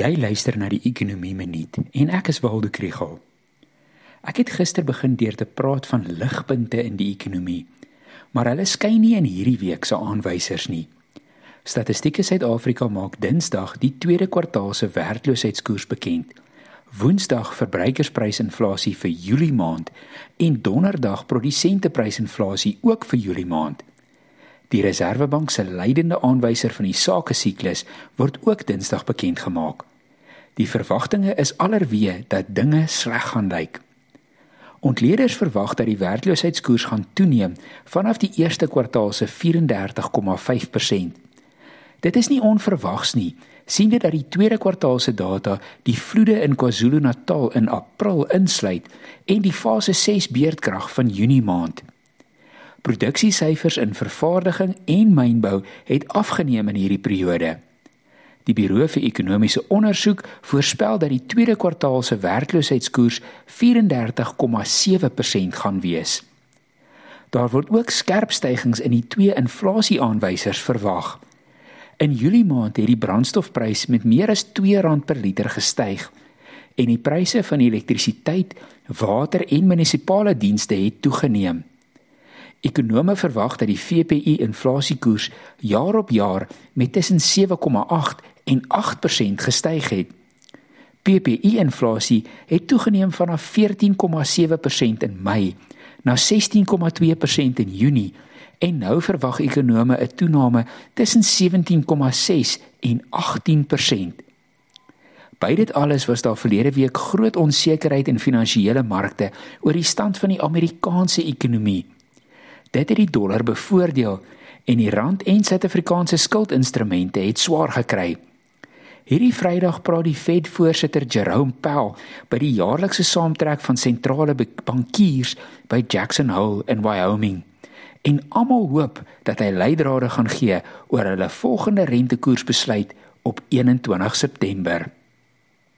Jy luister na die Ekonomie Minuut en ek is Waldo Krugel. Ek het gister begin deur te praat van ligpunte in die ekonomie, maar hulle skyn nie in hierdie week se aanwysers nie. Statistiek Suid-Afrika maak Dinsdag die tweede kwartaal se werkloosheidskoers bekend. Woensdag verbruikersprysinflasie vir Julie maand en Donderdag produsenteprysinflasie ook vir Julie maand. Die Reserwebank se leidende aanwyser van die sake siklus word ook Dinsdag bekend gemaak. Die verwagtinge is allerweë dat dinge sleg gaan lyk. Ontleeders verwag dat die werkloosheidskoers gaan toeneem vanaf die eerste kwartaal se 34,5%. Dit is nie onverwags nie, sien dit dat die tweede kwartaal se data die vloede in KwaZulu-Natal in April insluit en die fase 6 beerdkrag van Junie maand. Produksiesyfers in vervaardiging en mynbou het afgeneem in hierdie periode. Die Buro vir Ekonomiese Onderzoek voorspel dat die tweede kwartaal se werkloosheidskoers 34,7% gaan wees. Daar word ook skerp stygings in die twee inflasieaanwysers verwag. In Julie maand het die brandstofprys met meer as R2 per liter gestyg en die pryse van elektrisiteit, water en munisipale dienste het toegeneem. Ekonome verwag dat die VPI inflasiekoers jaar op jaar met tussen 7,8 en 8% gestyg het. PPI inflasie het toegeneem vanaf 14,7% in Mei na 16,2% in Junie en nou verwag ekonome 'n toename tussen 17,6 en 18%. By dit alles was daar verlede week groot onsekerheid in finansiële markte oor die stand van die Amerikaanse ekonomie. Dit het die dollar bevoordeel en die rand en Suid-Afrikaanse skuldinstrumente het swaar gekry. Hierdie Vrydag praat die Fed-voorsitter Jerome Powell by die jaarlikse saamtrek van sentrale bankiers by Jackson Hole in Wyoming. En almal hoop dat hy leidrade gaan gee oor hulle volgende rentekoersbesluit op 21 September.